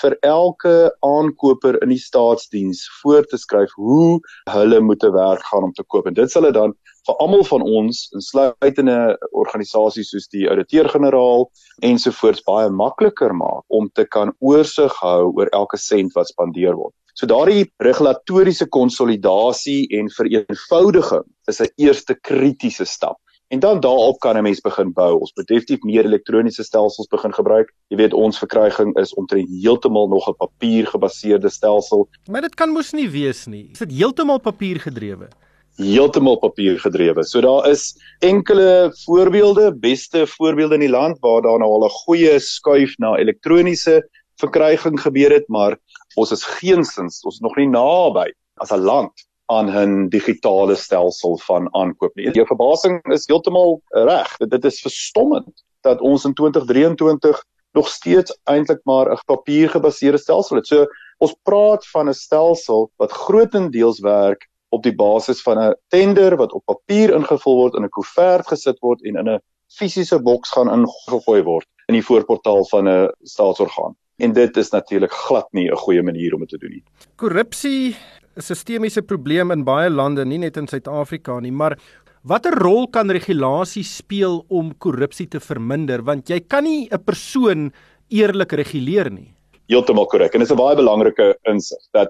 vir elke aankoper in die staatsdiens voor te skryf hoe hulle moet te werk gaan om te koop. En dit sal dit dan vir almal van ons insluitende organisasies soos die ouditeur-generaal ensovoorts baie makliker maak om te kan oorsig hou oor elke sent wat spandeer word. So daardie regulatoriese konsolidasie en vereenvoudiging is 'n eerste kritiese stap. En dan daarop kan 'n mens begin bou. Ons moet definitief meer elektroniese stelsels begin gebruik. Jy weet ons verkryging is omtrent heeltemal nog 'n papiergebaseerde stelsel. Maar dit kan mos nie wees nie. Is dit heeltemal papiergedrewe? Heeltemal papiergedrewe. So daar is enkele voorbeelde, beste voorbeelde in die land waar daar nou al 'n goeie skuif na elektroniese verkryging gebeur het, maar ons is geensins, ons is nog nie naby as 'n land aan 'n digitale stelsel van aankoop nie. Jou verbasing is heeltemal reg. Dit, is verstommend dat ons in 2023 nog steeds eintlik maar 'n papiergebaseerde stelsel het. So ons praat van 'n stelsel wat grootendeels werk op die basis van 'n tender wat op papier ingevul word in 'n koevert gesit word en in 'n fisiese boks gaan ingegooi word in die voorportaal van 'n staatsorgaan. En dit is natuurlik glad nie 'n goeie manier om dit te doen nie. Korrupsie is 'n sistemiese probleem in baie lande, nie net in Suid-Afrika nie, maar watter rol kan regulasie speel om korrupsie te verminder? Want jy kan nie 'n persoon eerlik reguleer nie. Heeltemal korrek. En dit is 'n baie belangrike insig dat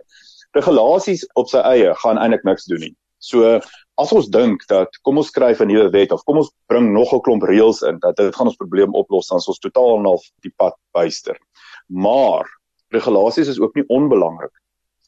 regulasies op sy eie gaan eintlik niks doen nie. So as ons dink dat kom ons skryf 'n nuwe wet of kom ons bring nog 'n klomp reëls in dat dit gaan ons probleem oplos dan ons totaal en al die pad byster. Maar regulasies is ook nie onbelangrik.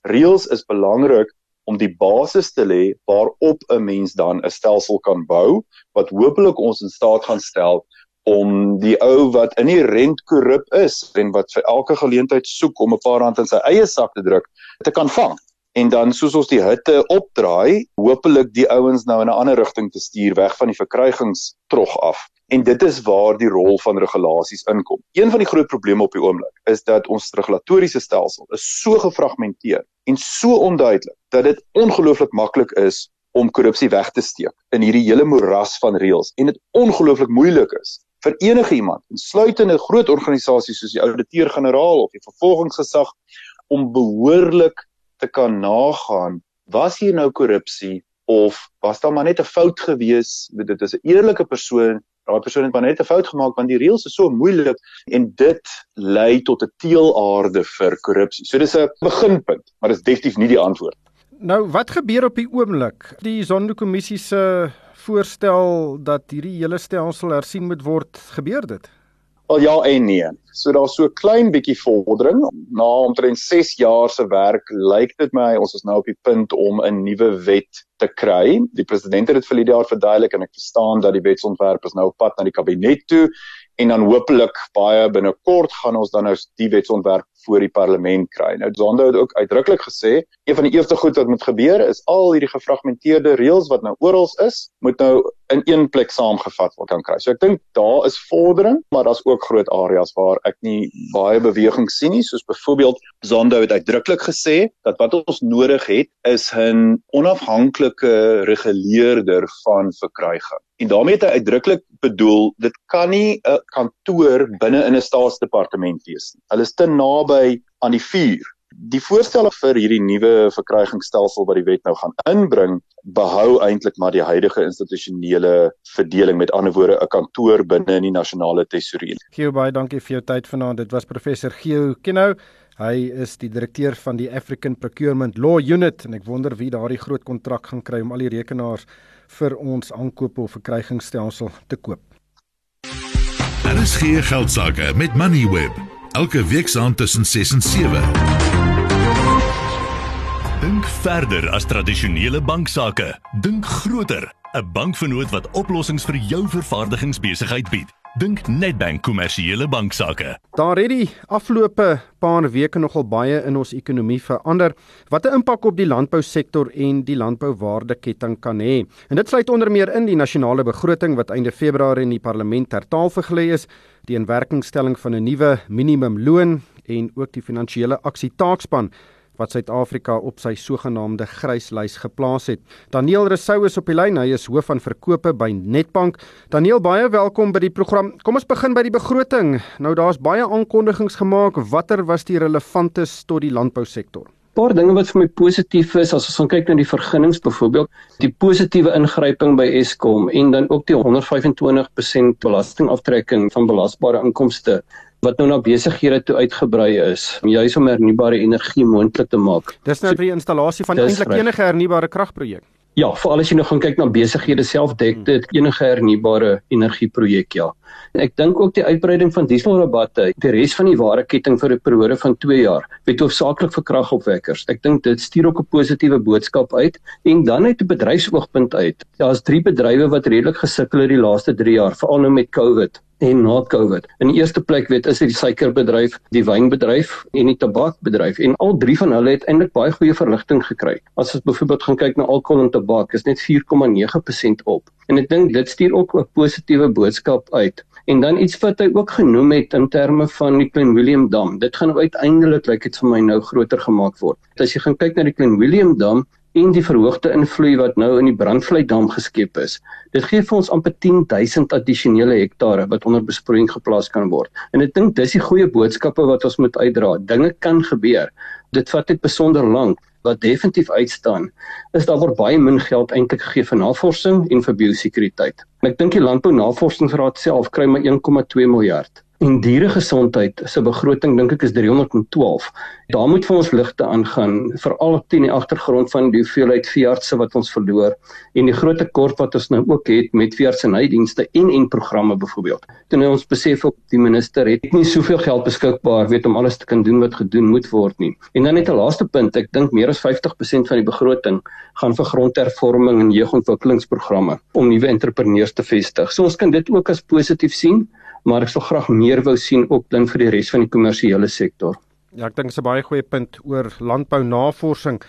Reëls is belangrik om die basis te lê waarop 'n mens dan 'n stelsel kan bou wat hopelik ons in staat gaan stel om die ou wat inherent korrup is en wat vir elke geleentheid soek om 'n paar rand in sy eie sak te druk te kan vang en dan soos ons die hitte opdraai, hopelik die ouens nou in 'n ander rigting te stuur weg van die verkrygingstrog af. En dit is waar die rol van regulasies inkom. Een van die groot probleme op die oomblik is dat ons regulatoriese stelsel is so gefragmenteer en so onduidelik dat dit ongelooflik maklik is om korrupsie weg te steek in hierdie hele moeras van reëls en dit ongelooflik moeilik is vir enige iemand, insluitende groot organisasies soos die ouditeur-generaal of die vervolgingsgesag om behoorlik te kan nagaan was hier nou korrupsie of was daar maar net 'n fout gewees? Dit is 'n eerlike persoon daai persoon het maar net 'n fout gemaak want die reëls is so moeilik en dit lei tot 'n teelaarde vir korrupsie. So dis 'n beginpunt maar dis definitief nie die antwoord. Nou wat gebeur op die oomblik? Die sondekommissie se voorstel dat hierdie hele stelsel hersien moet word gebeur dit Wel ja en nee. So daar's so 'n klein bietjie vordering. Na omtrent 6 jaar se werk lyk dit my ons is nou op die punt om 'n nuwe wet te kry. Die president het dit vir die jaar verduidelik en ek verstaan dat die wetsontwerp is nou op pad na die kabinet toe en dan hopelik baie binnekort gaan ons dan nou die wetsontwerp voor die parlement kry. Nou Zondo het ook uitdruklik gesê, een van die eerste goed wat moet gebeur is al hierdie gefragmenteerde reëls wat nou oral is, moet nou in een plek saamgevat word kan kry. So ek dink daar is vordering, maar daar's ook groot areas waar ek nie baie beweging sien nie, soos byvoorbeeld Zondo het uitdruklik gesê dat wat ons nodig het is 'n onafhanklike reguleerder van verkryging. En daarmee het hy uitdruklik bedoel dit kan nie 'n kantoor binne in 'n staatsdepartement wees nie. Hulle is te naby aan die vuur. Die voorstelle vir hierdie nuwe verkrygingsstelsel wat die wet nou gaan inbring, behou eintlik maar die huidige institusionele verdeling met ander woorde 'n kantoor binne in die nasionale tesourier. Geo baie dankie vir jou tyd vanaand. Dit was professor Geo Kennou. Hy is die direkteur van die African Procurement Law Unit en ek wonder wie daardie groot kontrak gaan kry om al die rekenaars vir ons aankope of verkrygingsstelsel te koop. Daar is geen geld sake met Moneyweb. Elke week saam tussen 6 en 7. Dink verder as tradisionele banksaake. Dink groter. 'n Bankvernoot wat oplossings vir jou vervaardigingsbesigheid bied. Dink Nedbank kommersiële banksaake. Daar het die afgelope paar weke nogal baie in ons ekonomie verander wat 'n impak op die landbousektor en die landbouwaardeketting kan hê. En dit sluit onder meer in die nasionale begroting wat einde Februarie in die parlement ter tafel gelê is, die inwerkingstelling van 'n nuwe minimumloon en ook die finansiële aksie taakspan wat Suid-Afrika op sy sogenaamde gryslys geplaas het. Daniel Resou is op die lyn. Hy is hoof van verkope by Netbank. Daniel, baie welkom by die program. Kom ons begin by die begroting. Nou daar's baie aankondigings gemaak. Watter was die relevantes tot die landbousektor? paar dinge wat vir my positief is as ons gaan kyk na die vergunnings byvoorbeeld die positiewe ingryping by Eskom en dan ook die 125% belastingaftrekking van belasbare inkomste wat nou na besighede toe uitgebrei is, juis om hernubare energie moontlik te maak. Dis nou vir die installasie van eintlik enige hernubare kragprojek. Ja, veral as jy nou gaan kyk na besighede self dek dit enige hernubare energieprojek ja. Ek dink ook die uitbreiding van dieselrabatte, die res van die waardeketting vir 'n periode van 2 jaar, met hoofsaaklik vir kragopwekkers. Ek dink dit stuur ook 'n positiewe boodskap uit en dan uit 'n bedryfsoogpunt uit. Daar's drie bedrywe wat redelik gesukkel het die laaste 3 jaar, veral nou met COVID en na COVID. In die eerste plek weet is dit die suikerbedryf, die wynbedryf en die tabakbedryf en al drie van hulle het eintlik baie goeie verligting gekry. As ons byvoorbeeld gaan kyk na alkohol en tabak, is net 4,9% op. En ek dink dit stuur ook 'n positiewe boodskap uit. En dan iets wat hy ook genoem het in terme van die Klein Willem Dam. Dit gaan uiteindelik lyk like dit vir my nou groter gemaak word. As jy gaan kyk na die Klein Willem Dam, en die verhoogde invloei wat nou in die Brandvleidam geskep is. Dit gee vir ons amper 10000 addisionele hektare wat onder besproeiing geplaas kan word. En ek dink dis die goeie boodskappe wat ons moet uitdra. Dinge kan gebeur. Dit vat net besonder lank wat definitief uitstaan is daar word baie min geld eintlik gegee vir navorsing en vir biosekuriteit. En ek dink die Landbou Navorsingsraad self kry maar 1,2 miljard En dieregesondheid se begroting dink ek is 312. Daar moet vir ons ligte aangaan veral teen die agtergrond van die hoeveelheid veeartse wat ons verloor en die groot tekort wat ons nou ook het met veeartsenydienste en en programme byvoorbeeld. Toe nou ons besef ook die minister het nie soveel geld beskikbaar weet om alles te kan doen wat gedoen moet word nie. En dan net 'n laaste punt, ek dink meer as 50% van die begroting gaan vir grondhervorming en jeugontwikkelingsprogramme om nuwe entrepreneurs te vestig. So ons kan dit ook as positief sien maar ek sal graag meer wou sien ook dan vir die res van die kommersiële sektor. Ja, ek dink dit is 'n baie goeie punt oor landbounavorsing.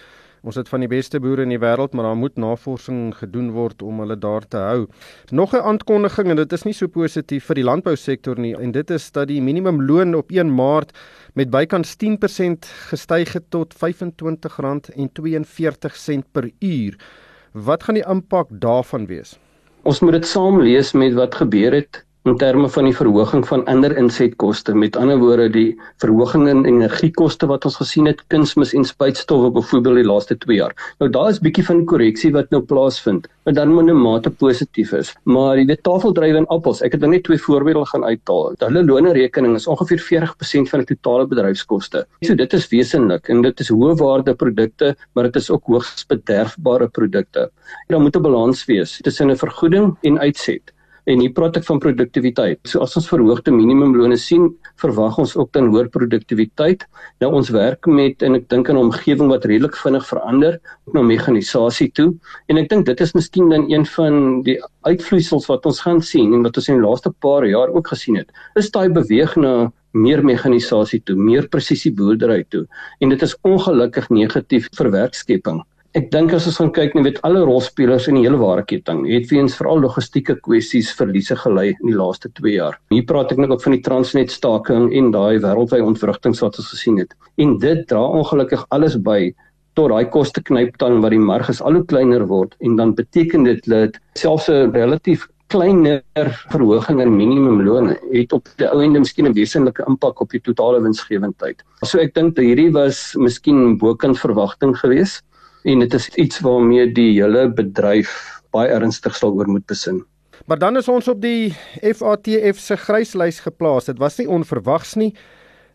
Ons het van die beste boere in die wêreld, maar daar moet navorsing gedoen word om hulle daar te hou. Nog 'n aankondiging en dit is nie so positief vir die landbousektor nie en dit is dat die minimumloon op 1 Maart met bykans 10% gestyg het tot R25.42 per uur. Wat gaan die impak daarvan wees? Ons moet dit saam lees met wat gebeur het in terme van die verhoging van ander insetkoste. Met ander woorde, die verhoging in energiekoste wat ons gesien het, kunsmis en spuitstowwe byvoorbeeld die laaste 2 jaar. Nou daar is bietjie van korreksie wat nou plaasvind, wat dan in 'n mate positief is. Maar die tafeldrywe en appels, ek het nou net twee voorbeelde gaan uithaal. Hulle loonrekening is ongeveer 40% van die totale bedryfskoste. So dit is wesenlik en dit is hoë waarde produkte, maar dit is ook hoogs bederfbare produkte. Daar moet 'n balans wees tussen 'n vergoeding en uitset. En hier praat ek van produktiwiteit. So as ons verhoogde minimumlone sien, verwag ons ook dan hoër produktiwiteit. Nou ons werk met en ek dink aan 'n omgewing wat redelik vinnig verander, ook na mekanisasie toe. En ek dink dit is miskien dan een van die uitvloeisels wat ons gaan sien en wat ons in die laaste paar jaar ook gesien het. Is daai beweeg na meer mekanisasie toe, meer presisie boerdery toe. En dit is ongelukkig negatief vir werkskepping. Ek dink as ons gaan kyk, jy weet alle rolspelers in die hele waardeketting het weens veral logistieke kwessies verliese gelei in die laaste 2 jaar. Hier praat ek nou ook van die Transnet staking en daai wêreldwye ontwrigtings wat ons gesien het. En dit dra ongelukkig alles by tot daai koste knyptang wat die mark is al hoe kleiner word en dan beteken dit dat selfs 'n relatief kleiner verhoging in minimumloon het op die ou ende miskien 'n wesenlike impak op die totale winsgewendheid. So ek dink dat hierdie was miskien bokant verwagting geweest en dit is iets waarmee die hele bedryf baie ernstig sal oor moet besin. Maar dan is ons op die FATF se gryslys geplaas. Dit was nie onverwags nie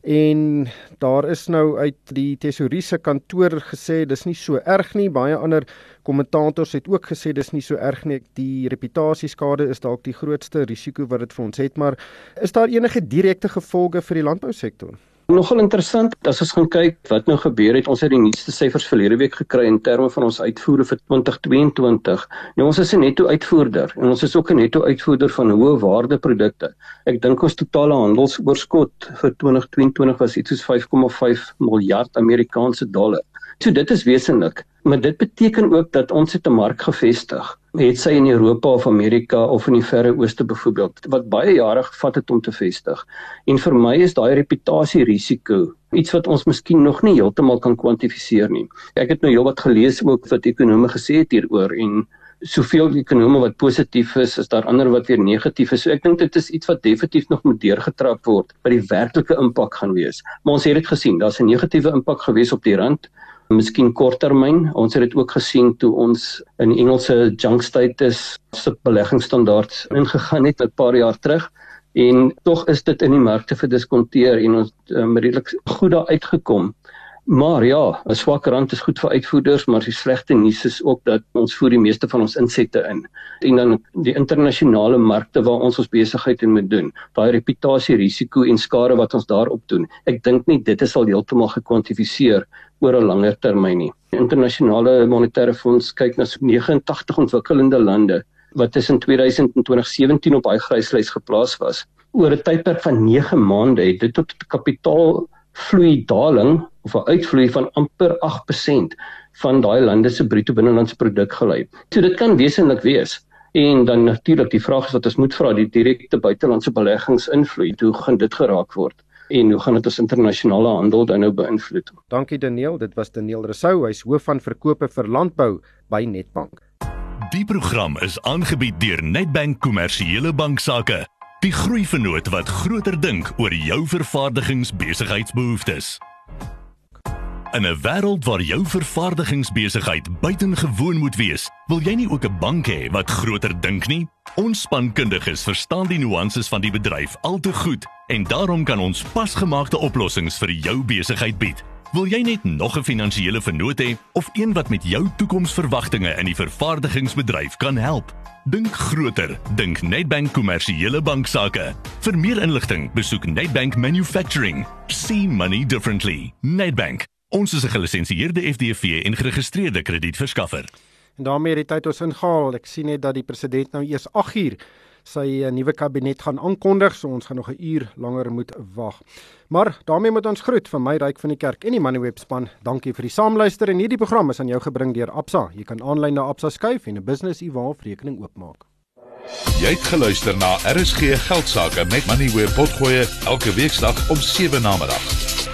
en daar is nou uit die tesourier se kantoor gesê dis nie so erg nie. Baie ander kommentators het ook gesê dis nie so erg nie. Die reputasieskade is dalk die grootste risiko wat dit vir ons het, maar is daar enige direkte gevolge vir die landbousektor? Nogal interessant as ons gaan kyk wat nou gebeur het. Ons het die nuutste syfers verlede week gekry in terme van ons uitvoere vir 2022. Nou ons is 'n netto uitvoerder en ons is ook 'n netto uitvoerder van hoë waarde produkte. Ek dink ons totale handelsoorskot vir 2022 was iets soos 5,5 miljard Amerikaanse dollar. So dit is wesentlik, maar dit beteken ook dat ons het 'n mark gevestig het sy in Europa of Amerika of in die Verre Ooste byvoorbeeld wat baie jare gevat het om te vestig. En vir my is daai reputasie risiko iets wat ons miskien nog nie heeltemal kan kwantifiseer nie. Ek het nou heelwat gelees ook wat ekonome gesê het hieroor en soveel ekonome wat positief is, is daar ander wat weer negatief is. So ek dink dit is iets wat definitief nog moet deurgetrap word wat die werklike impak gaan wees. Maar ons het dit gesien, daar's 'n negatiewe impak gewees op die rand miskien korttermyn. Ons het dit ook gesien toe ons in Engelse junk status se beleggingsstandaards ingegaan het 'n paar jaar terug en tog is dit in die markte verdiskonteer en ons um, redelik goed daar uitgekom. Maar ja, 'n swak rand is goed vir uitvoerders, maar die slegte nuus is ook dat ons voer die meeste van ons insette in. En dan die internasionale markte waar ons ons besigheid in moet doen, daai reputasie risiko en skade wat ons daarop doen. Ek dink nie dit is al heeltemal gekwantifiseer oor 'n langer termyn nie. Die internasionale monetaire fonds kyk na 89 ontwikkelende lande wat tussen 2000 en 2017 op daai gryslys geplaas was. Oor 'n tydperk van 9 maande het dit tot kapitaalvloei daling of 'n uitvloei van amper 8% van daai lande se bruto binnelandse produk gelei. So dit kan wesenlik wees. En dan natuurlik die vraag is wat ons moet vra die direkte buitelandse beleggings invloed, hoe gaan dit geraak word? En hoe gaan dit ons internasionale handel dan nou beïnvloed? Dankie Daniel, dit was Daniel Resou, hy's hoof van verkope vir landbou by Netbank. Die program is aangebied deur Netbank Kommersiële Bank Sake. Die groeivernoot wat groter dink oor jou vervaardigingsbesigheidsbehoeftes. In 'n wêreld waar jou vervaardigingsbesigheid buitengewoon moet wees, wil jy nie ook 'n bank hê wat groter dink nie? Ons spankundiges verstaan die nuances van die bedryf al te goed en daarom kan ons pasgemaakte oplossings vir jou besigheid bied. Wil jy net nog 'n finansiële vennoot hê of een wat met jou toekomsverwagtinge in die vervaardigingsbedryf kan help? Dink groter, dink Nedbank Kommersiële Banksaake. Vir meer inligting, besoek Nedbank Manufacturing. See money differently. Nedbank. Ons is 'n gelisensieerde FDV en geregistreerde kredietverskaffer. En daarmee het die tyd ons ingehaal. Ek sien net dat die president nou eers 8 uur sy uh, nuwe kabinet gaan aankondig, so ons gaan nog 'n uur langer moet wag. Maar daarmee moet ons groet van my ryk van die kerk en die Moneyweb span. Dankie vir die saamluister en hierdie program is aan jou gebring deur Absa. Jy kan aanlyn na Absa skuif en 'n business e-wallet rekening oopmaak. Jy het geluister na RSG Geldsaake met Moneyweb Potgoe elke weeksdag om 7 na middag.